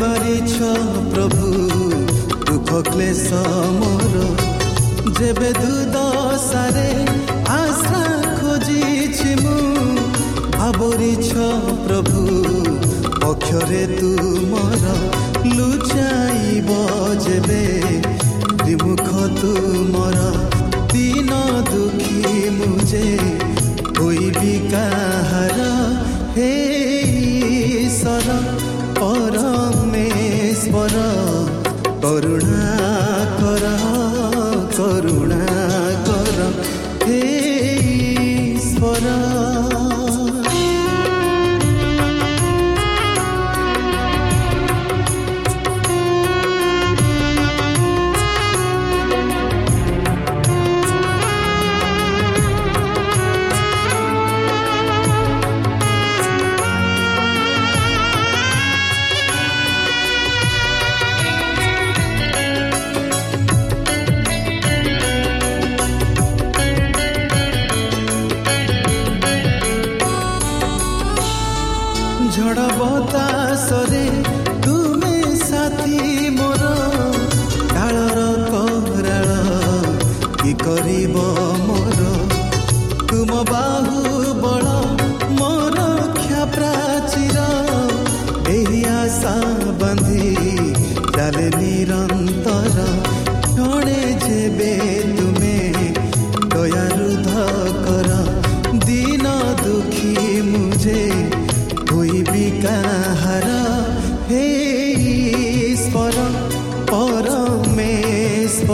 ନିବାରିଛ ପ୍ରଭୁ ଦୁଃଖ କ୍ଲେଶ ମୋର ଯେବେ ଦୁଦଶାରେ ଆଶା ଖୋଜିଛି ମୁଁ ଆବରିଛ ପ୍ରଭୁ ପକ୍ଷରେ ତୁମର ଲୁଚାଇବ ଯେବେ ବିମୁଖ ତୁମର ଦିନ ଦୁଃଖୀ ମୁଁ ଯେ ହୋଇବି କାହାର ହେ ଈଶ୍ୱର ପରମେଶ୍ୱର କରୁଣା କର କରୁଣା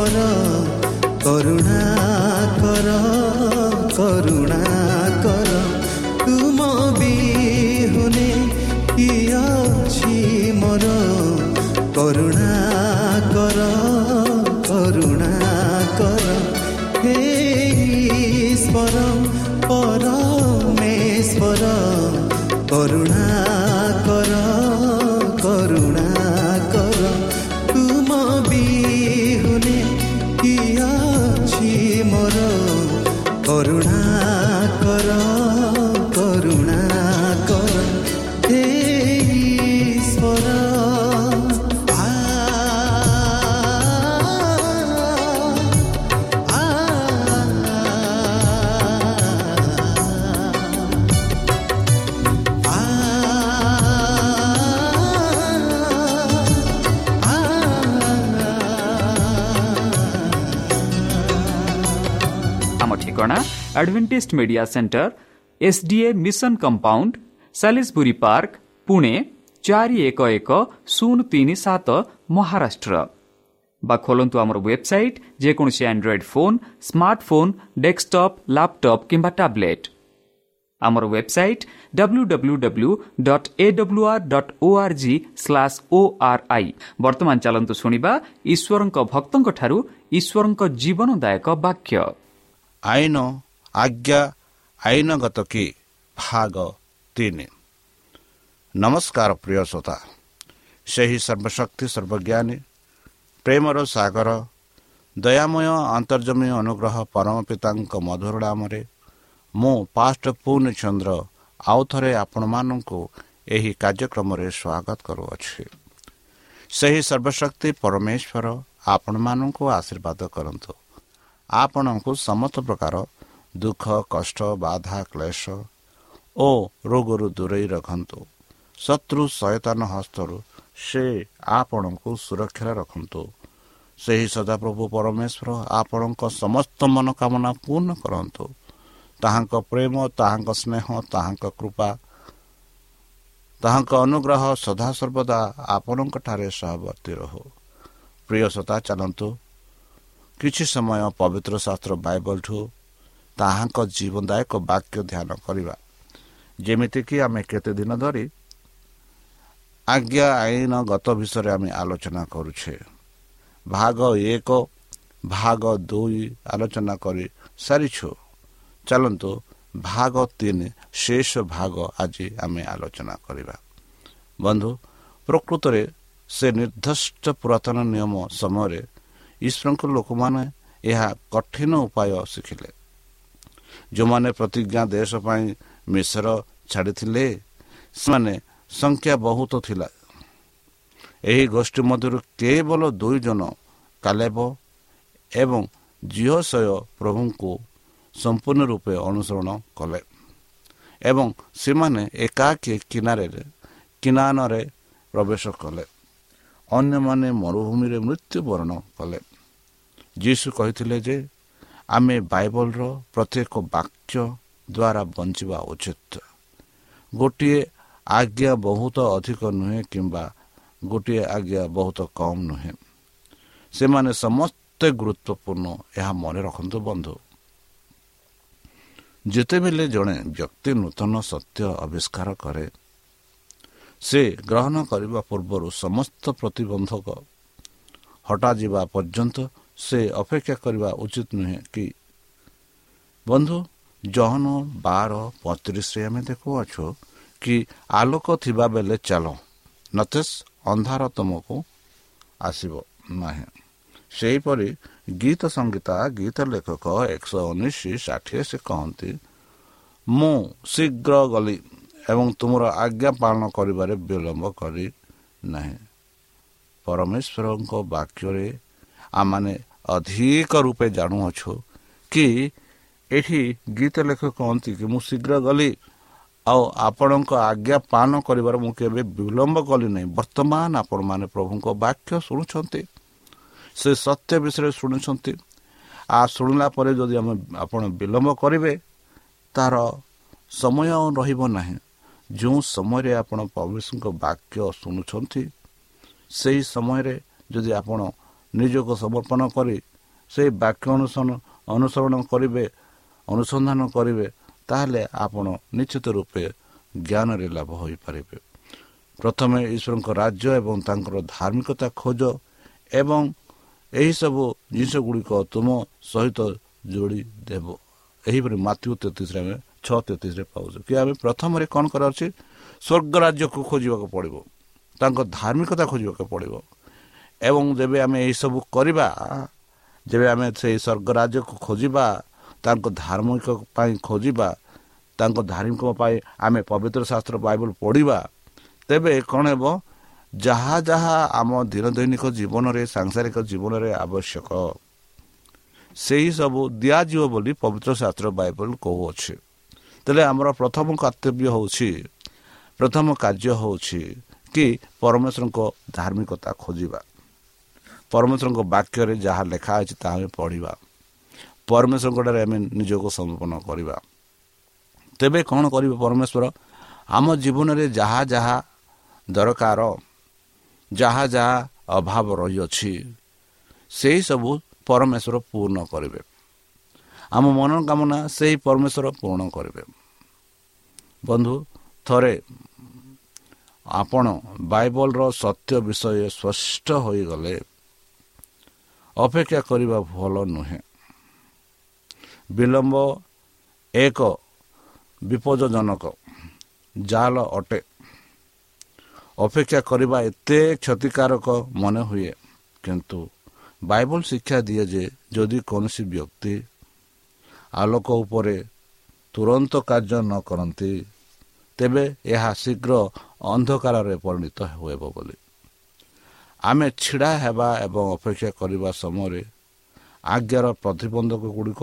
ପରମେଶ୍ୱର କରୁଣା କର କରୁଣା ଆମ ଠିକଣା Adventist media centre SDA mission compound Salisbury park Pune ଚାରି ଏକ ଏକ ଶୂନ ତିନି ସାତ ମହାରାଷ୍ଟ୍ର ବା ଖୋଲନ୍ତୁ ଆମର ୱେବସାଇଟ୍ ଯେକୌଣସି Android phone smartphone desktop laptop କିମ୍ବା ଟାବ୍ଲେଟ୍ ଆମର website W W W dot A W R dot O R G slash O R I ବର୍ତ୍ତମାନ ଚାଲନ୍ତୁ ଶୁଣିବା ଈଶ୍ୱରଙ୍କ ଭକ୍ତଙ୍କଠାରୁ ଈଶ୍ୱରଙ୍କ ଜୀବନଦାୟକ ବାକ୍ୟ ଆଇନ ଆଜ୍ଞା ଆଇନଗତ କି ଭାଗ ତିନି ନମସ୍କାର ପ୍ରିୟ ଶ୍ରୋତା ସେହି ସର୍ବଶକ୍ତି ସର୍ବଜ୍ଞାନୀ ପ୍ରେମର ସାଗର ଦୟାମୟ ଅନ୍ତର୍ଜମୀ ଅନୁଗ୍ରହ ପରମ ପିତାଙ୍କ ମଧୁର ନାମରେ ମୁଁ ପାଷ୍ଟ ପୂର୍ଣ୍ଣ ଚନ୍ଦ୍ର ଆଉ ଥରେ ଆପଣମାନଙ୍କୁ ଏହି କାର୍ଯ୍ୟକ୍ରମରେ ସ୍ୱାଗତ କରୁଅଛି ସେହି ସର୍ବଶକ୍ତି ପରମେଶ୍ୱର ଆପଣମାନଙ୍କୁ ଆଶୀର୍ବାଦ କରନ୍ତୁ ଆପଣଙ୍କୁ ସମସ୍ତ ପ୍ରକାର ଦୁଃଖ କଷ୍ଟ ବାଧା କ୍ଲେଶ ଓ ରୋଗରୁ ଦୂରେଇ ରଖନ୍ତୁ। ଶତ୍ରୁ ସୟତାନ ହସ୍ତରୁ ସେ ଆପଣଙ୍କୁ ସୁରକ୍ଷାରେ ରଖନ୍ତୁ। ସେହି ସଦାପ୍ରଭୁ ପରମେଶ୍ୱର ଆପଣଙ୍କ ସମସ୍ତ ମନୋକାମନା ପୂର୍ଣ୍ଣ କରନ୍ତୁ। ତାହାଙ୍କ ପ୍ରେମ ତାହାଙ୍କ ସ୍ନେହ ତାହାଙ୍କ କୃପା ତାହାଙ୍କ ଅନୁଗ୍ରହ ସଦାସର୍ବଦା ଆପଣଙ୍କଠାରେ ସହବର୍ତ୍ତୀ ରହୁ। ପ୍ରିୟ ସତା ଚାଲନ୍ତୁ କିଛି ସମୟ ପବିତ୍ର ଶାସ୍ତ୍ର ବାଇବଲଠୁ ତାହାଙ୍କ ଜୀବନଦାୟକ ବାକ୍ୟ ଧ୍ୟାନ କରିବା। ଯେମିତିକି ଆମେ କେତେ ଦିନ ଧରି ଆଜ୍ଞା ଆଇନ ଗତ ବିଷୟରେ ଆମେ ଆଲୋଚନା କରୁଛେ। ଭାଗ ଏକ ଭାଗ ଦୁଇ ଆଲୋଚନା କରି ସାରିଛୁ। ଚାଲନ୍ତୁ ଭାଗ ତିନି ଶେଷ ଭାଗ ଆଜି ଆମେ ଆଲୋଚନା କରିବା। ବନ୍ଧୁ ପ୍ରକୃତରେ ସେ ନିର୍ଦ୍ଦିଷ୍ଟ ପୁରାତନ ନିୟମ ସମୟରେ ଈଶ୍ୱରଙ୍କ ଲୋକମାନେ ଏହା କଠିନ ଉପାୟ ଶିଖିଲେ। ଯେଉଁମାନେ ପ୍ରତିଜ୍ଞା ଦେଶ ପାଇଁ ମିଶ୍ର ଛାଡ଼ିଥିଲେ ସେମାନେ ସଂଖ୍ୟା ବହୁତ ଥିଲା। ଏହି ଗୋଷ୍ଠୀ ମଧ୍ୟରୁ କେବଳ ଦୁଇ ଜଣ କାଲେବ ଏବଂ ଝିଅଶୟ ପ୍ରଭୁଙ୍କୁ ସମ୍ପୂର୍ଣ୍ଣ ରୂପେ ଅନୁସରଣ କଲେ ଏବଂ ସେମାନେ ଏକାକୀ କିନାରରେ କିନାନରେ ପ୍ରବେଶ କଲେ। ଅନ୍ୟମାନେ ମରୁଭୂମିରେ ମୃତ୍ୟୁବରଣ କଲେ। ଯୀଶୁ କହିଥିଲେ ଯେ ଆମେ ବାଇବଲର ପ୍ରତ୍ୟେକ ବାକ୍ୟ ଦ୍ୱାରା ବଞ୍ଚିବା ଉଚିତ। ଗୋଟିଏ ଆଜ୍ଞା ବହୁତ ଅଧିକ ନୁହେଁ କିମ୍ବା ଗୋଟିଏ ଆଜ୍ଞା ବହୁତ କମ୍ ନୁହେଁ। ସେମାନେ ସମସ୍ତେ ଗୁରୁତ୍ୱପୂର୍ଣ୍ଣ ଏହା ମନେ ରଖନ୍ତୁ ବନ୍ଧୁ। ଯେତେବେଳେ ଜଣେ ବ୍ୟକ୍ତି ନୂତନ ସତ୍ୟ ଆବିଷ୍କାର କରେ ସେ ଗ୍ରହଣ କରିବା ପୂର୍ବରୁ ସମସ୍ତ ପ୍ରତିବନ୍ଧକ ହଟାଯିବା ପର୍ଯ୍ୟନ୍ତ ସେ ଅପେକ୍ଷା କରିବା ଉଚିତ ନୁହେଁ କି? ବନ୍ଧୁ ଜହନ ବାର ପଇଁତିରିଶରେ ଆମେ ଦେଖୁଅଛୁ କି ଆଲୋକ ଥିବା ବେଳେ ଚାଲ ନଚେତ୍ ଅନ୍ଧାର ତୁମକୁ ଆସିବ ନାହିଁ। ସେହିପରି ଗୀତ ସଙ୍ଗୀତା ଗୀତ ଲେଖକ ଏକଶହ ଉଣେଇଶ ଷାଠିଏ ସେ କହନ୍ତି ମୁଁ ଶୀଘ୍ର ଗଲି। ଏବଂ ତୁମର ଆଜ୍ଞା ପାଳନ କରିବାରେ ବିଳମ୍ବ କରି ନାହିଁ ପରମେଶ୍ୱରଙ୍କ ବାକ୍ୟରେ ଆମମାନେ ଅଧିକ ରୂପେ ଜାଣୁଅଛୁ କି ଏଠି ଗୀତ ଲେଖକ କହନ୍ତି କି ମୁଁ ଶୀଘ୍ର ଗଲି ଆଉ ଆପଣଙ୍କ ଆଜ୍ଞା ପାନ କରିବାର ମୁଁ କେବେ ବିଳମ୍ବ କଲି ନାହିଁ। ବର୍ତ୍ତମାନ ଆପଣମାନେ ପ୍ରଭୁଙ୍କ ବାକ୍ୟ ଶୁଣୁଛନ୍ତି। ସେ ସତ୍ୟ ବିଷୟରେ ଶୁଣୁଛନ୍ତି। ଆଉ ଶୁଣିଲା ପରେ ଯଦି ଆମେ ଆପଣ ବିଳମ୍ବ କରିବେ ତାର ସମୟ ରହିବ ନାହିଁ। ଯେଉଁ ସମୟରେ ଆପଣ ପ୍ରଭୁଙ୍କ ବାକ୍ୟ ଶୁଣୁଛନ୍ତି ସେହି ସମୟରେ ଯଦି ଆପଣ ନିଜକୁ ସମର୍ପଣ କରି ସେହି ବାକ୍ୟ ଅନୁସରଣ ଅନୁସରଣ କରିବେ ଅନୁସନ୍ଧାନ କରିବେ ତାହେଲେ ଆପଣ ନିଶ୍ଚିତ ରୂପେ ଜ୍ଞାନରେ ଲାଭ ହୋଇପାରିବେ। ପ୍ରଥମେ ଈଶ୍ୱରଙ୍କ ରାଜ୍ୟ ଏବଂ ତାଙ୍କର ଧାର୍ମିକତା ଖୋଜ ଏବଂ ଏହିସବୁ ଜିନିଷ ଗୁଡ଼ିକ ତୁମ ସହିତ ଯୋଡ଼ି ଦେବ। ଏହିପରି ମାତୃ ତେତିଶରେ ଆମେ ଛଅ ତେତିଶରେ ପାଉଛୁ କି ଆମେ ପ୍ରଥମରେ କ'ଣ କରାଯାଉଛି ସ୍ୱର୍ଗ ରାଜ୍ୟକୁ ଖୋଜିବାକୁ ପଡ଼ିବ। ତାଙ୍କ ଧାର୍ମିକତା ଖୋଜିବାକୁ ପଡ଼ିବ। ଏବଂ ଯେବେ ଆମେ ଏହିସବୁ କରିବା ଯେବେ ଆମେ ସେଇ ସ୍ୱର୍ଗ ରାଜ୍ୟକୁ ଖୋଜିବା ତାଙ୍କ ଧାର୍ମିକ ପାଇଁ ଖୋଜିବା ତାଙ୍କ ଧାର୍ମିକ ପାଇଁ ଆମେ ପବିତ୍ର ଶାସ୍ତ୍ର ବାଇବଲ ପଢ଼ିବା ତେବେ କ'ଣ ହେବ? ଯାହା ଯାହା ଆମ ଦିନ ଦୈନିକ ଜୀବନରେ ସାଂସାରିକ ଜୀବନରେ ଆବଶ୍ୟକ। ସେହି ସବୁ ଦିଆଯିବ ବୋଲି ପବିତ୍ର ଶାସ୍ତ୍ର ବାଇବଲ କହୁଅଛି। ତେବେ ଆମର ପ୍ରଥମ କର୍ତ୍ତବ୍ୟ ହେଉଛି ପ୍ରଥମ କାର୍ଯ୍ୟ ହେଉଛି କି ପରମେଶ୍ୱରଙ୍କ ଧାର୍ମିକତା ଖୋଜିବା। ପରମେଶ୍ୱରଙ୍କ ବାକ୍ୟରେ ଯାହା ଲେଖା ଅଛି ତାହା ଆମେ ପଢ଼ିବା। ପରମେଶ୍ୱରଙ୍କଠାରେ ଆମେ ନିଜକୁ ସମର୍ପଣ କରିବା। ତେବେ କ'ଣ କରିବେ ପରମେଶ୍ୱର? ଆମ ଜୀବନରେ ଯାହା ଯାହା ଦରକାର ଯାହା ଯାହା ଅଭାବ ରହିଅଛି ସେହିସବୁ ପରମେଶ୍ୱର ପୂର୍ଣ୍ଣ କରିବେ। ଆମ ମନୋକାମନା ସେହି ପରମେଶ୍ୱର ପୂରଣ କରିବେ। ବନ୍ଧୁ ଥରେ ଆପଣ ବାଇବଲର ସତ୍ୟ ବିଷୟ ସ୍ପଷ୍ଟ ହୋଇଗଲେ ଅପେକ୍ଷା କରିବା ଭଲ ନୁହେଁ। ବିଳମ୍ବ ଏକ ବିପଦଜନକ ଜାଲ ଅଟେ। ଅପେକ୍ଷା କରିବା ଏତେ କ୍ଷତିକାରକ ମନେ ହୁଏ। କିନ୍ତୁ ବାଇବଲ ଶିକ୍ଷା ଦିଏ ଯେ ଯଦି କୌଣସି ବ୍ୟକ୍ତି ଆଲୋକ ଉପରେ ତୁରନ୍ତ କାର୍ଯ୍ୟ ନ କରନ୍ତି ତେବେ ଏହା ଶୀଘ୍ର ଅନ୍ଧକାରରେ ପରିଣତ ହେବ ବୋଲି। ଆମେ ଛିଡ଼ା ହେବା ଏବଂ ଅପେକ୍ଷା କରିବା ସମୟରେ ଆଜ୍ଞାର ପ୍ରତିବନ୍ଧକ ଗୁଡ଼ିକ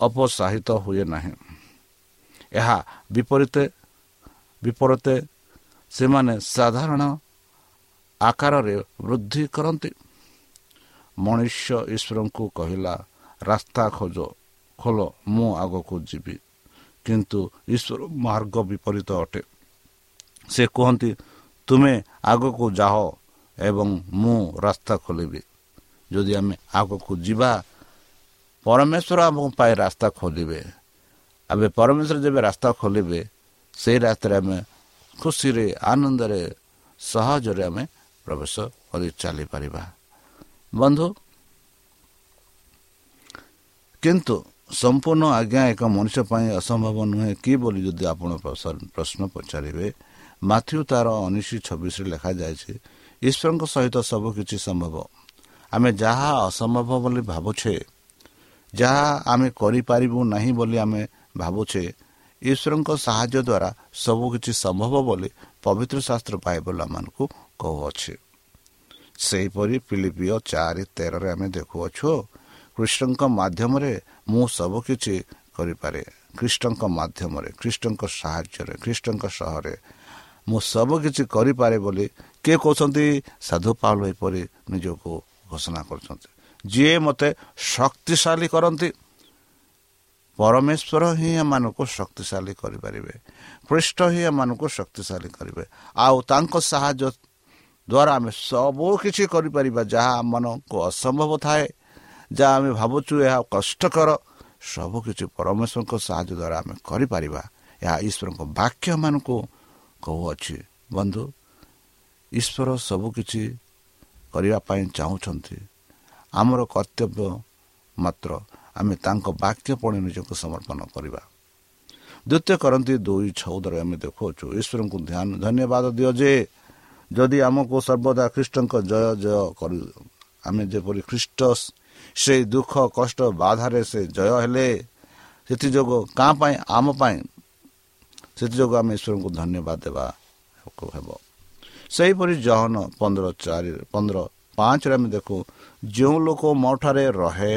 ଅପସାହିତ ହୁଏ ନାହିଁ। ଏହା ବିପରୀତ ବିପରୀତ ସେମାନେ ସାଧାରଣ ଆକାରରେ ବୃଦ୍ଧି କରନ୍ତି। ମଣିଷ ଈଶ୍ୱରଙ୍କୁ କହିଲା ରାସ୍ତା ଖୋଜ ଖୋଲ ମୁଁ ଆଗକୁ ଯିବି। କିନ୍ତୁ ଈଶ୍ୱର ମାର୍ଗ ବିପରୀତ ଅଟେ। ସେ କୁହନ୍ତି ତୁମେ ଆଗକୁ ଯାଅ ଏବଂ ମୁଁ ରାସ୍ତା ଖୋଲିବି। ଯଦି ଆମେ ଆଗକୁ ଯିବା ପରମେଶ୍ୱର ଆମ ପାଇଁ ରାସ୍ତା ଖୋଲିବେ। ଏବେ ପରମେଶ୍ୱର ଯେବେ ରାସ୍ତା ଖୋଲିବେ ସେଇ ରାସ୍ତାରେ ଆମେ ଖୁସିରେ ଆନନ୍ଦରେ ସହଜରେ ଆମେ ପ୍ରବେଶ କରି ଚାଲିପାରିବା। ବନ୍ଧୁ କିନ୍ତୁ ସମ୍ପୂର୍ଣ୍ଣ ଆଜ୍ଞା ଏକ ମଣିଷ ପାଇଁ ଅସମ୍ଭବ ନୁହେଁ। କି ବୋଲି ଯଦି ଆପଣ ପ୍ରଶ୍ନ ପଚାରିବେ ମାଥ୍ୟୁ ତାର ଉଣେଇଶ ଛବିଶରେ ଲେଖାଯାଇଛି ଈଶ୍ୱରଙ୍କ ସହିତ ସବୁ କିଛି ସମ୍ଭବ। ଆମେ ଯାହା ଅସମ୍ଭବ ବୋଲି ଭାବୁଛେ ଯାହା ଆମେ କରିପାରିବୁ ନାହିଁ ବୋଲି ଆମେ ଭାବୁଛେ ଈଶ୍ୱରଙ୍କ ସାହାଯ୍ୟ ଦ୍ୱାରା ସବୁକିଛି ସମ୍ଭବ ବୋଲି ପବିତ୍ର ଶାସ୍ତ୍ର ବାଇବଲ ଆମମାନଙ୍କୁ କହୁଅଛି। ସେହିପରି ପିଲିପିଓ ଚାରି ତେରରେ ଆମେ ଦେଖୁଅଛୁ କୃଷ୍ଣଙ୍କ ମାଧ୍ୟମରେ ମୁଁ ସବୁକିଛି କରିପାରେ। ଖ୍ରୀଷ୍ଟଙ୍କ ମାଧ୍ୟମରେ ଖ୍ରୀଷ୍ଟଙ୍କ ସାହାଯ୍ୟରେ ଖ୍ରୀଷ୍ଟଙ୍କ ସହରେ ମୁଁ ସବୁକିଛି କରିପାରେ ବୋଲି କିଏ କହୁଛନ୍ତି? ସାଧୁ ପାଉଲ ଏପରି ନିଜକୁ ଘୋଷଣା କରୁଛନ୍ତି। ଯିଏ ମୋତେ ଶକ୍ତିଶାଳୀ କରନ୍ତି ପରମେଶ୍ୱର ହିଁ ଏମାନଙ୍କୁ ଶକ୍ତିଶାଳୀ କରିପାରିବେ ଖ୍ରୀଷ୍ଟ ହିଁ ଏମାନଙ୍କୁ ଶକ୍ତିଶାଳୀ କରିବେ। ଆଉ ତାଙ୍କ ସାହାଯ୍ୟ ଦ୍ୱାରା ଆମେ ସବୁ କିଛି କରିପାରିବା ଯାହା ଆମମାନଙ୍କୁ ଅସମ୍ଭବ ଥାଏ। ଯାହା ଆମେ ଭାବୁଛୁ ଏହା କଷ୍ଟକର। ସବୁକିଛି ପରମେଶ୍ୱରଙ୍କ ସାହାଯ୍ୟ ଦ୍ୱାରା ଆମେ କରିପାରିବା। ଏହା ଈଶ୍ୱରଙ୍କ ବାକ୍ୟମାନଙ୍କୁ କହୁଅଛି ବନ୍ଧୁ ଈଶ୍ୱର ସବୁକିଛି କରିବା ପାଇଁ ଚାହୁଁଛନ୍ତି। ଆମର କର୍ତ୍ତବ୍ୟ ମାତ୍ର ଆମେ ତାଙ୍କ ବାକ୍ୟ ପଣି ନିଜକୁ ସମର୍ପଣ କରିବା। ଦ୍ୱିତୀୟ କରନ୍ତି ଦୁଇ ଚଉଦରେ ଆମେ ଦେଖାଉଛୁ ଈଶ୍ୱରଙ୍କୁ ଧ୍ୟାନ ଧନ୍ୟବାଦ ଦିଅ ଯେ ଯଦି ଆମକୁ ସର୍ବଦା ଖ୍ରୀଷ୍ଟଙ୍କ ଜୟ ଜୟ କରୁ ଆମେ ଯେପରି ଖ୍ରୀଷ୍ଟ ସେଇ ଦୁଃଖ କଷ୍ଟ ବାଧାରେ ସେ ଜୟ ହେଲେ। ସେଥିଯୋଗୁଁ କାଁ ପାଇଁ? ଆମ ପାଇଁ। ସେଥିଯୋଗୁଁ ଆମେ ଈଶ୍ୱରଙ୍କୁ ଧନ୍ୟବାଦ ଦେବା ହେବ। ସେହିପରି ଜହନ ପନ୍ଦର ଚାରି ପନ୍ଦର ପାଞ୍ଚରେ ଆମେ ଦେଖୁ ଯେଉଁ ଲୋକ ମୋ ଠାରେ ରହେ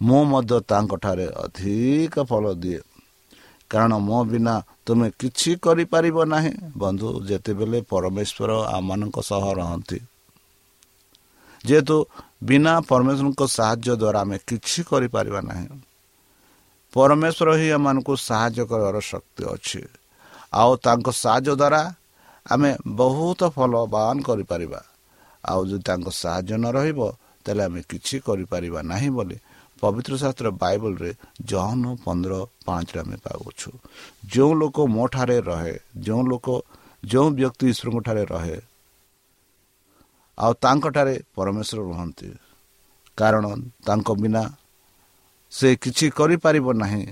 ମୁଁ ମଧ୍ୟ ତାଙ୍କଠାରେ ଅଧିକ ଫଳ ଦିଏ। କାରଣ ମୋ ବିନା ତୁମେ କିଛି କରିପାରିବ ନାହିଁ। ବନ୍ଧୁ ଯେତେବେଳେ ପରମେଶ୍ୱର ଆମମାନଙ୍କ ସହ ରହନ୍ତି ଯେହେତୁ ବିନା ପରମେଶ୍ୱରଙ୍କ ସାହାଯ୍ୟ ଦ୍ୱାରା ଆମେ କିଛି କରିପାରିବା ନାହିଁ ପରମେଶ୍ୱର ହିଁ ଏମାନଙ୍କୁ ସାହାଯ୍ୟ କରିବାର ଶକ୍ତି ଅଛି ଆଉ ତାଙ୍କ ସାହାଯ୍ୟ ଦ୍ୱାରା ଆମେ ବହୁତ ଫଲବାନ କରିପାରିବା ଆଉ ଯଦି ତାଙ୍କ ସାହାଯ୍ୟ ନ ରହିବ ତାହେଲେ ଆମେ କିଛି କରିପାରିବା ନାହିଁ ବୋଲି ପବିତ୍ର ଶାସ୍ତ୍ର ବାଇବଲରେ ଜହନ ପନ୍ଦର ପାଞ୍ଚରେ ଆମେ ପାଉଛୁ ଯେଉଁ ଲୋକ ମୋ ଠାରେ ରହେ ଯେଉଁ ଲୋକ ଯେଉଁ ବ୍ୟକ୍ତି ଈଶ୍ୱରଙ୍କ ଠାରେ ରହେ ଆଉ ତାଙ୍କଠାରେ ପରମେଶ୍ୱର ରୁହନ୍ତି। କାରଣ ତାଙ୍କ ବିନା ସେ କିଛି କରିପାରିବ ନାହିଁ।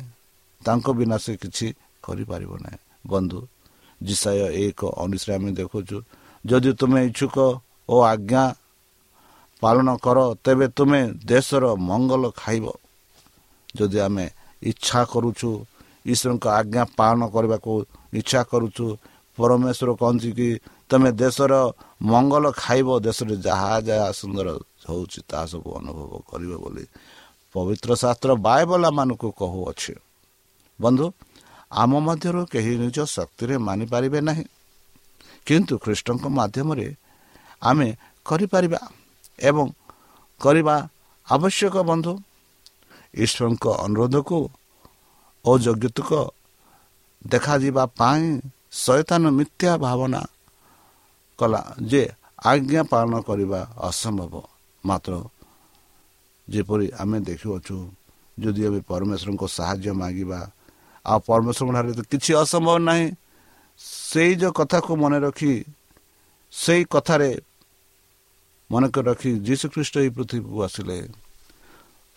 ତାଙ୍କ ବିନା ସେ କିଛି କରିପାରିବ ନାହିଁ। ବନ୍ଧୁ ଜିସାୟ ଏକ ଅନୁସାରେ ଆମେ ଦେଖୁଛୁ ଯଦି ତୁମେ ଇଚ୍ଛୁକ ଓ ଆଜ୍ଞା ପାଳନ କର ତେବେ ତୁମେ ଦେଶର ମଙ୍ଗଲ ଖାଇବ। ଯଦି ଆମେ ଇଚ୍ଛା କରୁଛୁ ଈଶ୍ୱରଙ୍କ ଆଜ୍ଞା ପାଳନ କରିବାକୁ ଇଚ୍ଛା କରୁଛୁ ପରମେଶ୍ୱର କହନ୍ତି କି ତୁମେ ଦେଶର ମଙ୍ଗଲ ଖାଇବ ଦେଶରେ ଯାହା ଯାହା ସୁନ୍ଦର ହେଉଛି ତାହା ସବୁ ଅନୁଭବ କରିବ ବୋଲି ପବିତ୍ର ଶାସ୍ତ୍ର ବାୟବଲାମାନଙ୍କୁ କହୁଅଛି। ବନ୍ଧୁ ଆମ ମଧ୍ୟରୁ କେହି ନିଜ ଶକ୍ତିରେ ମାନିପାରିବେ ନାହିଁ। କିନ୍ତୁ ଖ୍ରୀଷ୍ଟଙ୍କ ମାଧ୍ୟମରେ ଆମେ କରିପାରିବା ଏବଂ କରିବା ଆବଶ୍ୟକ ବନ୍ଧୁ। ଈଶ୍ୱରଙ୍କ ଅନୁରୋଧକୁ ଓ ଯୋଗ୍ୟତାକୁ ଦେଖାଯିବା ପାଇଁ ଶୈତାନ ମିଥ୍ୟା ଭାବନା କଲା ଯେ ଆଜ୍ଞା ପାଳନ କରିବା ଅସମ୍ଭବ। ମାତ୍ର ଯେପରି ଆମେ ଦେଖୁଅଛୁ ଯଦି ଏବେ ପରମେଶ୍ୱରଙ୍କ ସାହାଯ୍ୟ ମାଗିବା ଆଉ ପରମେଶ୍ୱରଙ୍କ ଠାରେ କିଛି ଅସମ୍ଭବ ନାହିଁ ସେଇ ଯେଉଁ କଥାକୁ ମନେ ରଖି ସେଇ କଥାରେ ମନେକରି ରଖି ଯୀଶୁଖ୍ରୀଷ୍ଟ ଏହି ପୃଥିବୀକୁ ଆସିଲେ।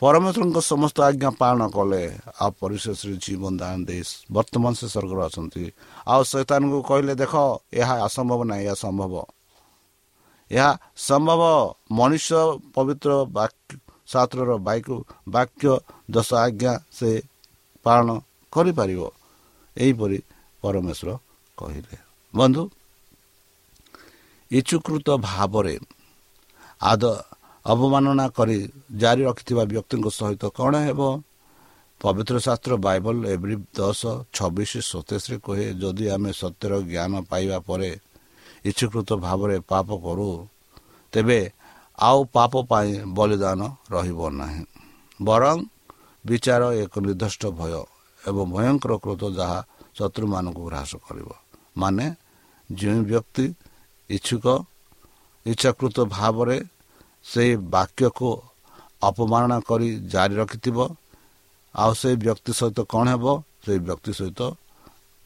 ପରମେଶ୍ୱରଙ୍କ ସମସ୍ତ ଆଜ୍ଞା ପାଳନ କଲେ। ଆଉ ପରିଶେଷରେ ଜୀବନ ଦାନ ଦେଇ ବର୍ତ୍ତମାନ ସେ ସ୍ୱର୍ଗରେ ଅଛନ୍ତି। ଆଉ ଶୈତାନଙ୍କୁ କହିଲେ ଦେଖ ଏହା ଅସମ୍ଭବ ନାହିଁ ଏହା ସମ୍ଭବ। ଏହା ସମ୍ଭବ ମଣିଷ ପବିତ୍ର ଶାସ୍ତ୍ରର ବାକ୍ୟ ବାକ୍ୟ ଦଶ ଆଜ୍ଞା ସେ ପାଳନ କରିପାରିବ। ଏହିପରି ପରମେଶ୍ୱର କହିଲେ। ବନ୍ଧୁ ଇଚ୍ଛୁକୃତ ଭାବରେ ଆଦ ଅବମାନନା କରି ଜାରି ରଖିଥିବା ବ୍ୟକ୍ତିଙ୍କ ସହିତ କ'ଣ ହେବ? ପବିତ୍ର ଶାସ୍ତ୍ର ବାଇବଲ ଏଭ୍ରି ଦଶ ଛବିଶ ସତେଇଶରେ କହେ ଯଦି ଆମେ ସତ୍ୟର ଜ୍ଞାନ ପାଇବା ପରେ ଇଚ୍ଛୁକୃତ ଭାବରେ ପାପ କରୁ ତେବେ ଆଉ ପାପ ପାଇଁ ବଳିଦାନ ରହିବ ନାହିଁ। ବରଂ ବିଚାର ଏକ ନିର୍ଦ୍ଦିଷ୍ଟ ଭୟ ଏବଂ ଭୟଙ୍କର କ୍ରୋଧ ଯାହା ଶତ୍ରୁମାନଙ୍କୁ ହ୍ରାସ କରିବ। ମାନେ ଯେଉଁ ବ୍ୟକ୍ତି ଇଚ୍ଛୁକ ଇଚ୍ଛାକୃତ ଭାବରେ ସେହି ବାକ୍ୟକୁ ଅପମାନନା କରି ଜାରି ରଖିଥିବ। ଆଉ ସେଇ ବ୍ୟକ୍ତି ସହିତ କ'ଣ ହେବ? ସେଇ ବ୍ୟକ୍ତି ସହିତ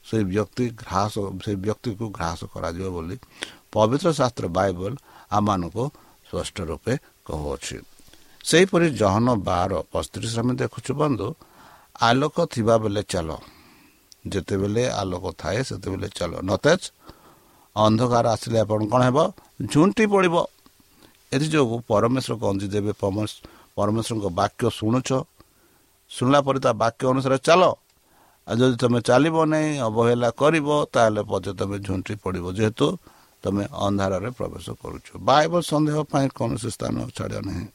ସେଇ ବ୍ୟକ୍ତି ଘ୍ରାସ ସେଇ ବ୍ୟକ୍ତିକୁ ଘ୍ରାସ କରାଯିବ ବୋଲି ପବିତ୍ର ଶାସ୍ତ୍ର ବାଇବଲ ଆମମାନଙ୍କୁ ସ୍ପଷ୍ଟ ରୂପେ କହୁଅଛି। ସେହିପରି ଜହନ ବାର ପସ୍ତିରିଶ ଆମେ ଦେଖୁଛୁ ବନ୍ଧୁ ଆଲୋକ ଥିବା ବେଳେ ଚାଲ। ଯେତେବେଳେ ଆଲୋକ ଥାଏ ସେତେବେଳେ ଚାଲ। ନତେଜ ଅନ୍ଧକାର ଆସିଲେ ଆପଣ କ'ଣ ହେବ? ଝୁଣ୍ଟି ପଡ଼ିବ। ଏଥିଯୋଗୁଁ ପରମେଶ୍ୱର କହନ୍ତି ଯେବେ ପରମେଶ୍ୱରଙ୍କ ବାକ୍ୟ ଶୁଣୁଛ ଶୁଣିଲା ପରେ ତା ବାକ୍ୟ ଅନୁସାରେ ଚାଲ ଆଉ ଯଦି ତୁମେ ଚାଲିବ ନାହିଁ ଅବହେଳା କରିବ ତାହେଲେ ପଛେ ତୁମେ ଝୁଣ୍ଟି ପଡ଼ିବ ଯେହେତୁ ତୁମେ ଅନ୍ଧାରରେ ପ୍ରବେଶ କରୁଛ ବାଇବଲ ସନ୍ଦେହ ପାଇଁ କୌଣସି ସ୍ଥାନ ଛାଡ଼ ନାହିଁ।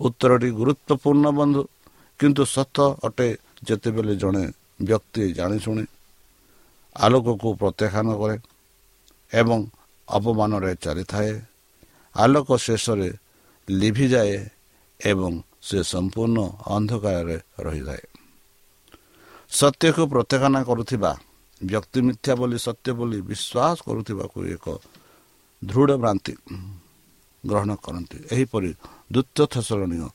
ଉତ୍ତରଟି ଗୁରୁତ୍ୱପୂର୍ଣ୍ଣ ବନ୍ଧୁ। କିନ୍ତୁ ସତ ଅଟେ ଯେତେବେଳେ ଜଣେ ବ୍ୟକ୍ତି ଜାଣିଶୁଣି ଆଲୋକକୁ ପ୍ରତ୍ୟାଖ୍ୟାନ କରେ ଏବଂ ଅପମାନରେ ଚାଲିଥାଏ ଆଲୋକ ଶେଷରେ ଲିଭିଯାଏ ଏବଂ ସେ ସମ୍ପୂର୍ଣ୍ଣ ଅନ୍ଧକାରରେ ରହିଥାଏ ସତ୍ୟକୁ ପ୍ରତ୍ୟାଖ୍ୟାନ କରୁଥିବା ବ୍ୟକ୍ତି ମିଥ୍ୟା ବୋଲି ସତ୍ୟ ବୋଲି ବିଶ୍ୱାସ କରୁଥିବାକୁ ଏକ ଦୃଢ଼ ଭ୍ରାନ୍ତି ଗ୍ରହଣ କରନ୍ତି। ଏହିପରି ଦ୍ୱିତୀୟ ଥସରଣୀୟ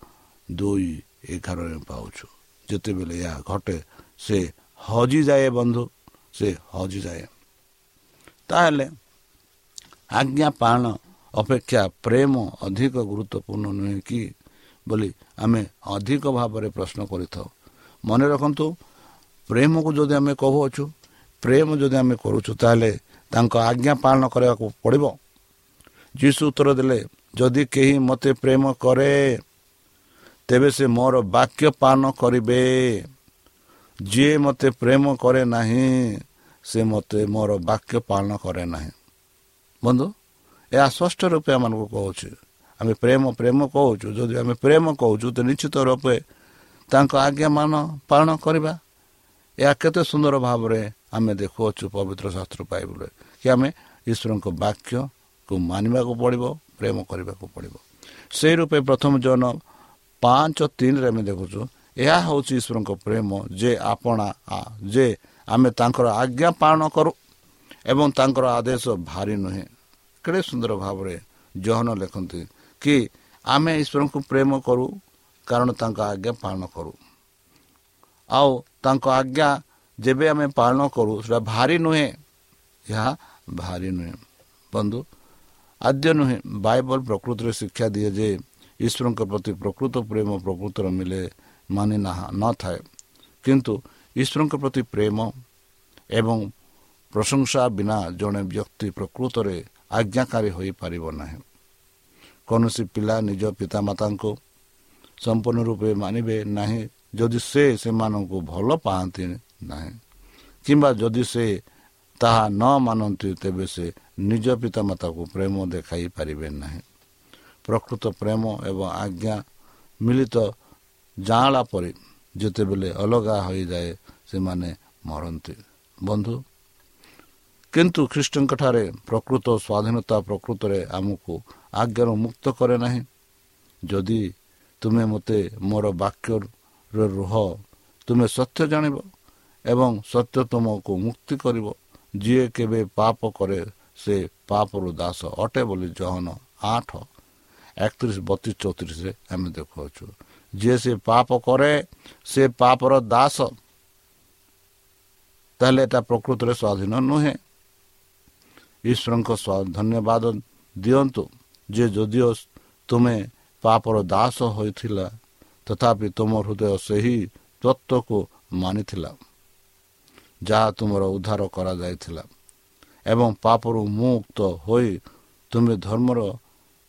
ଦୁଇ ଏଗାରରେ ପାଉଛୁ। ଯେତେବେଳେ ଏହା ଘଟେ ସେ ହଜିଯାଏ ବନ୍ଧୁ ସେ ହଜିଯାଏ। ତାହେଲେ ଆଜ୍ଞା ପାଳନ ଅପେକ୍ଷା ପ୍ରେମ ଅଧିକ ଗୁରୁତ୍ୱପୂର୍ଣ୍ଣ ନୁହେଁ କି? ବୋଲି ଆମେ ଅଧିକ ଭାବରେ ପ୍ରଶ୍ନ କରିଥାଉ। ମନେ ରଖନ୍ତୁ ପ୍ରେମକୁ ଯଦି ଆମେ କହୁଅଛୁ ପ୍ରେମ ଯଦି ଆମେ କରୁଛୁ ତାହେଲେ ତାଙ୍କ ଆଜ୍ଞା ପାଳନ କରିବାକୁ ପଡ଼ିବ। ଯୀଶୁ ଉତ୍ତର ଦେଲେ ଯଦି କେହି ମୋତେ ପ୍ରେମ କରେ ତେବେ ସେ ମୋର ବାକ୍ୟ ପାଳନ କରିବେ। ଯିଏ ମୋତେ ପ୍ରେମ କରେ ନାହିଁ ସେ ମୋତେ ମୋର ବାକ୍ୟ ପାଳନ କରେ ନାହିଁ। ବନ୍ଧୁ ଏହା ସ୍ପଷ୍ଟ ରୂପେ ଆମମାନଙ୍କୁ କହୁଛି। ଆମେ ପ୍ରେମ ପ୍ରେମ କହୁଛୁ। ଯଦି ଆମେ ପ୍ରେମ କହୁଛୁ ତ ନିଶ୍ଚିତ ରୂପେ ତାଙ୍କ ଆଜ୍ଞା ମାନ ପାଳନ କରିବା। ଏହା କେତେ ସୁନ୍ଦର ଭାବରେ ଆମେ ଦେଖୁଅଛୁ ପବିତ୍ର ଶାସ୍ତ୍ର ପାଇବରେ କି ଆମେ ଈଶ୍ୱରଙ୍କ ବାକ୍ୟକୁ ମାନିବାକୁ ପଡ଼ିବ ପ୍ରେମ କରିବାକୁ ପଡ଼ିବ। ସେହି ରୂପେ ପ୍ରଥମ ଜନ ପାଞ୍ଚ ତିନିରେ ଆମେ ଦେଖୁଛୁ ଏହା ହେଉଛି ଈଶ୍ୱରଙ୍କ ପ୍ରେମ ଯେ ଆପଣା ଯେ ଆମେ ତାଙ୍କର ଆଜ୍ଞା ପାଳନ କରୁ ଏବଂ ତାଙ୍କର ଆଦେଶ ଭାରି ନୁହେଁ। କେଡ଼େ ସୁନ୍ଦର ଭାବରେ ଜହନ ଲେଖନ୍ତି କି ଆମେ ଈଶ୍ୱରଙ୍କୁ ପ୍ରେମ କରୁ କାରଣ ତାଙ୍କ ଆଜ୍ଞା ପାଳନ କରୁ। ଆଉ ତାଙ୍କ ଆଜ୍ଞା ଯେବେ ଆମେ ପାଳନ କରୁ ସେଟା ଭାରି ନୁହେଁ। ଏହା ଭାରି ନୁହେଁ। ବନ୍ଧୁ ଆଦ୍ୟ ନୁହେଁ ବାଇବଲ ପ୍ରକୃତିରେ ଶିକ୍ଷା ଦିଏ ଯେ ଈଶ୍ୱରଙ୍କ ପ୍ରତି ପ୍ରକୃତ ପ୍ରେମ ପ୍ରକୃତର ମିଳେ ମାନି ନଥାଏ। କିନ୍ତୁ ଈଶ୍ୱରଙ୍କ ପ୍ରତି ପ୍ରେମ ଏବଂ ପ୍ରଶଂସା ବିନା ଜଣେ ବ୍ୟକ୍ତି ପ୍ରକୃତରେ ଆଜ୍ଞାକାରୀ ହୋଇପାରିବ ନାହିଁ। କୌଣସି ପିଲା ନିଜ ପିତାମାତାଙ୍କୁ ସମ୍ପୂର୍ଣ୍ଣ ରୂପେ ମାନିବେ ନାହିଁ ଯଦି ସେ ସେମାନଙ୍କୁ ଭଲ ପାଆନ୍ତି ନାହିଁ। କିମ୍ବା ଯଦି ସେ ତାହା ନ ମାନନ୍ତି ତେବେ ସେ ନିଜ ପିତାମାତାକୁ ପ୍ରେମ ଦେଖାଇ ପାରିବେ ନାହିଁ। ପ୍ରକୃତ ପ୍ରେମ ଏବଂ ଆଜ୍ଞା ମିଳିତ ଜାଣିଲା ପରେ ଯେତେବେଳେ ଅଲଗା ହୋଇଯାଏ ସେମାନେ ମରନ୍ତି। ବନ୍ଧୁ କିନ୍ତୁ ଖ୍ରୀଷ୍ଟଙ୍କଠାରେ ପ୍ରକୃତ ସ୍ୱାଧୀନତା ପ୍ରକୃତରେ ଆମକୁ ଆଜ୍ଞାରୁ ମୁକ୍ତ କରେ ନାହିଁ ଯଦି ତୁମେ ମୋତେ ମୋର ବାକ୍ୟରେ ରୁହ ତୁମେ ସତ୍ୟ ଜାଣିବ ଏବଂ ସତ୍ୟ ତୁମକୁ ମୁକ୍ତି କରିବ। ଯିଏ କେବେ ପାପ କରେ ସେ ପାପରୁ ଦାସ ଅଟେ ବୋଲି ଜହନ ଆଠ ଏକତିରିଶ ବତିଶ ଚଉତିରିଶରେ ଆମେ ଦେଖୁଅଛୁ। ଯିଏ ସେ ପାପ କରେ ସେ ପାପର ଦାସ ତାହେଲେ ଏଟା ପ୍ରକୃତରେ ସ୍ୱାଧୀନ ନୁହେଁ। ଈଶ୍ୱରଙ୍କ ଧନ୍ୟବାଦ ଦିଅନ୍ତୁ। ଯେ ଯଦିଓ ତୁମେ ପାପର ଦାସ ହୋଇଥିଲା ତଥାପି ତୁମ ହୃଦୟ ସେହି ତତ୍ଵକୁ ମାନିଥିଲା ଯାହା ତୁମର ଉଦ୍ଧାର କରାଯାଇଥିଲା। ଏବଂ ପାପରୁ ମୁକ୍ତ ହୋଇ ତୁମେ ଧର୍ମର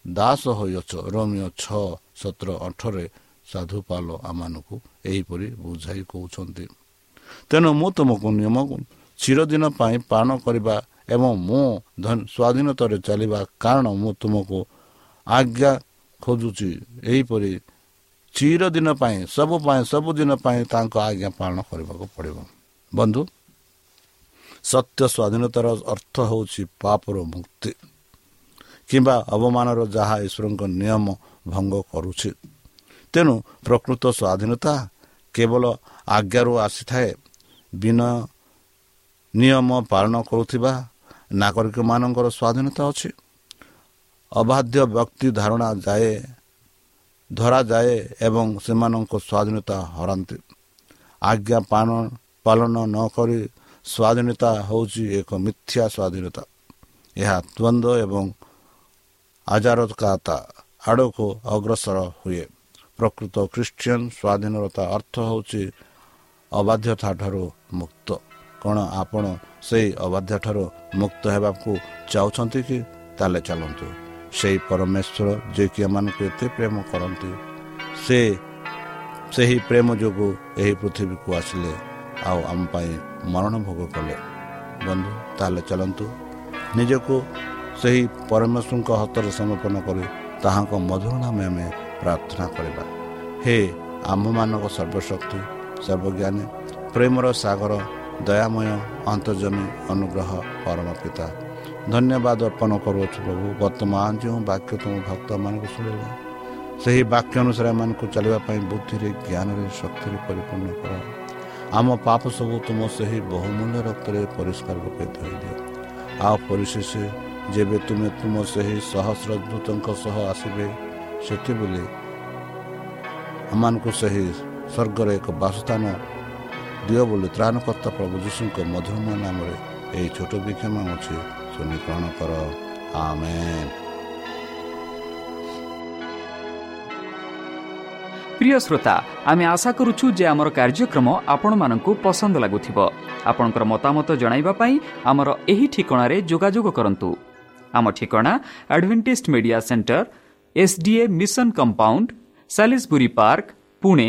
ଦାସ ହୋଇଅଛ। ରମିୟ ଛଅ ସତର ଅଠରରେ ସାଧୁପାଲ ଆମମାନଙ୍କୁ ଏହିପରି ବୁଝାଇ କହୁଛନ୍ତି। ତେଣୁ ମୁଁ ତୁମକୁ ନିୟମକୁ ଚିରଦିନ ପାଇଁ ପାଳନ କରିବା ଏବଂ ମୁଁ ସ୍ୱାଧୀନତାରେ ଚାଲିବା କାରଣ ମୁଁ ତୁମକୁ ଆଜ୍ଞା ଖୋଜୁଛି। ଏହିପରି ଚିରଦିନ ପାଇଁ ସବୁ ପାଇଁ ସବୁଦିନ ପାଇଁ ତାଙ୍କ ଆଜ୍ଞା ପାଳନ କରିବାକୁ ପଡ଼ିବ। ବନ୍ଧୁ ସତ୍ୟ ସ୍ୱାଧୀନତାର ଅର୍ଥ ହେଉଛି ପାପର ମୁକ୍ତି କିମ୍ବା ଅବମାନର ଯାହା ଈଶ୍ୱରଙ୍କ ନିୟମ ଭଙ୍ଗ କରୁଛି। ତେଣୁ ପ୍ରକୃତ ସ୍ୱାଧୀନତା କେବଳ ଆଜ୍ଞାରୁ ଆସିଥାଏ। ବିନୟ ନିୟମ ପାଳନ କରୁଥିବା ନାଗରିକମାନଙ୍କର ସ୍ୱାଧୀନତା ଅଛି। ଅବାଧ୍ୟ ବ୍ୟକ୍ତି ଧାରଣା ଯାଏ ଧରାଯାଏ ଏବଂ ସେମାନଙ୍କ ସ୍ୱାଧୀନତା ହରାନ୍ତି। ଆଜ୍ଞା ପାଳନ ନ କରି ସ୍ୱାଧୀନତା ହେଉଛି ଏକ ମିଥ୍ୟା ସ୍ୱାଧୀନତା। ଏହା ଦ୍ୱନ୍ଦ୍ୱ ଏବଂ ଆଜାରକାତା ଆଡ଼କୁ ଅଗ୍ରସର ହୁଏ। ପ୍ରକୃତ ଖ୍ରୀଷ୍ଟିଆନ ସ୍ୱାଧୀନତା ଅର୍ଥ ହେଉଛି ଅବାଧ୍ୟତା ଠାରୁ ମୁକ୍ତ। କ'ଣ ଆପଣ ସେହି ଅବାଧ୍ୟ ଠାରୁ ମୁକ୍ତ ହେବାକୁ ଚାହୁଁଛନ୍ତି କି? ତାହେଲେ ଚାଲନ୍ତୁ। ସେହି ପରମେଶ୍ୱର ଯିଏକି ଏମାନଙ୍କୁ ଏତେ ପ୍ରେମ କରନ୍ତି ସେ ସେହି ପ୍ରେମ ଯୋଗୁଁ ଏହି ପୃଥିବୀକୁ ଆସିଲେ ଆଉ ଆମ ପାଇଁ ମରଣ ଭୋଗ କଲେ। ବନ୍ଧୁ ତାହେଲେ ଚାଲନ୍ତୁ। ନିଜକୁ ସେହି ପରମେଶ୍ୱରଙ୍କ ହସ୍ତରେ ସମର୍ପଣ କରି ତାହାଙ୍କ ମଧୁର ନାମେ ଆମେ ପ୍ରାର୍ଥନା କରିବା। ହେ ଆମ୍ଭମାନଙ୍କ ସର୍ବଶକ୍ତି ସର୍ବଜ୍ଞାନୀ ପ୍ରେମର ସାଗର ଦୟାମୟ ଅନ୍ତର୍ଜମୀ ଅନୁଗ୍ରହ ପରମ ପିତା ଧନ୍ୟବାଦ ଅର୍ପଣ କରୁଅଛୁ ପ୍ରଭୁ ବର୍ତ୍ତମାନ ଯେଉଁ ବାକ୍ୟ ତୁମ ଭକ୍ତମାନଙ୍କୁ ଶୁଣିଲା ସେହି ବାକ୍ୟ ଅନୁସାରେ ଏମାନଙ୍କୁ ଚାଲିବା ପାଇଁ ବୁଦ୍ଧିରେ ଜ୍ଞାନରେ ଶକ୍ତିରେ ପରିପୂର୍ଣ୍ଣ କର ଆମ ପାପ ସବୁ ତୁମ ସେହି ବହୁମୂଲ୍ୟ ରକ୍ତରେ ପରିଷ୍କାର ରୂପେ ଧୋଇଦିଅ। ଆଉ ପରିଶେଷ ଯେବେ ତୁମେ ତୁମ ସେହି ସହସ୍ର ଦୂତଙ୍କ ସହ ଆସିବେ ସେତେବେଳେ ଆମମାନଙ୍କୁ ସେହି ସ୍ୱର୍ଗରେ ଏକ ବାସସ୍ଥାନ ଦିଅ ବୋଲି ତ୍ରାଣକର୍ତ୍ତା ପ୍ରଭୁ ଯୀଶୁଙ୍କ ମଧୁରମ ନାମରେ ଏହି ଛୋଟ ବିକ୍ଷମ ଅଛି ସୁନିକରଣ କର। ଆମେ ପ୍ରିୟ ଶ୍ରୋତା ଆମେ ଆଶା କରୁଛୁ ଯେ ଆମର କାର୍ଯ୍ୟକ୍ରମ ଆପଣମାନଙ୍କୁ ପସନ୍ଦ ଲାଗୁଥିବ। ଆପଣଙ୍କର ମତାମତ ଜଣାଇବା ପାଇଁ ଆମର ଏହି ଠିକଣାରେ ଯୋଗାଯୋଗ କରନ୍ତୁ। ଆମ ଠିକଣା Adventist media centre SDA mission compound Salisbury park Pune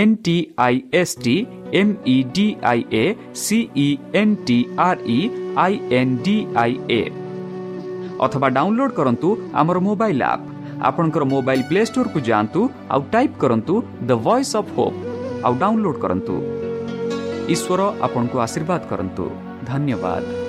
N T I S T M E D I A C E N T R E I N D I A ଅଥବା ଡାଉନଲୋଡ୍ କରନ୍ତୁ ଆମର mobile app ଆପଣଙ୍କର mobile play ଷ୍ଟୋରକୁ ଯାଆନ୍ତୁ ଆଉ type କରନ୍ତୁ the voice of hope ଆଉ download କରନ୍ତୁ ଈଶ୍ୱର ଆପଣଙ୍କୁ ଆଶୀର୍ବାଦ କରନ୍ତୁ ଧନ୍ୟବାଦ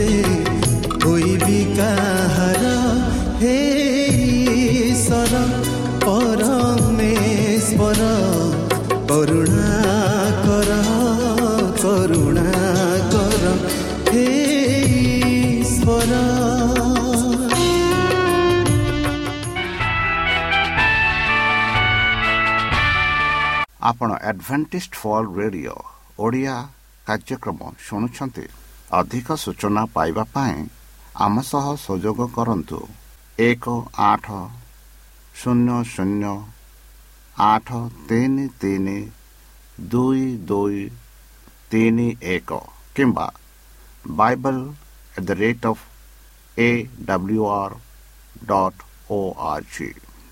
ମୁଁ ଯେ ହୋଇବି କାହାର ହେ ଈଶ୍ୱର ପରମେଶ୍ୱର କରୁଣା କର କରୁଣା କର ହେ ଈଶ୍ୱର ଆପଣ ଆଡଭେଣ୍ଟିଷ୍ଟ ଫଲ୍ ରେଡିଓ ଓଡ଼ିଆ କାର୍ଯ୍ୟକ୍ରମ ଶୁଣୁଛନ୍ତି ଅଧିକ ସୂଚନା ପାଇବା ପାଇଁ ଆମ ସହ ସଂଯୋଗ କରନ୍ତୁ। ଏକ ଆଠ ଶୂନ୍ୟ ଶୂନ୍ୟ ଆଠ ତିନି ତିନି ଦୁଇ ଦୁଇ ତିନି ଏକ କିମ୍ବା Bible at the rate of A W R dot O R G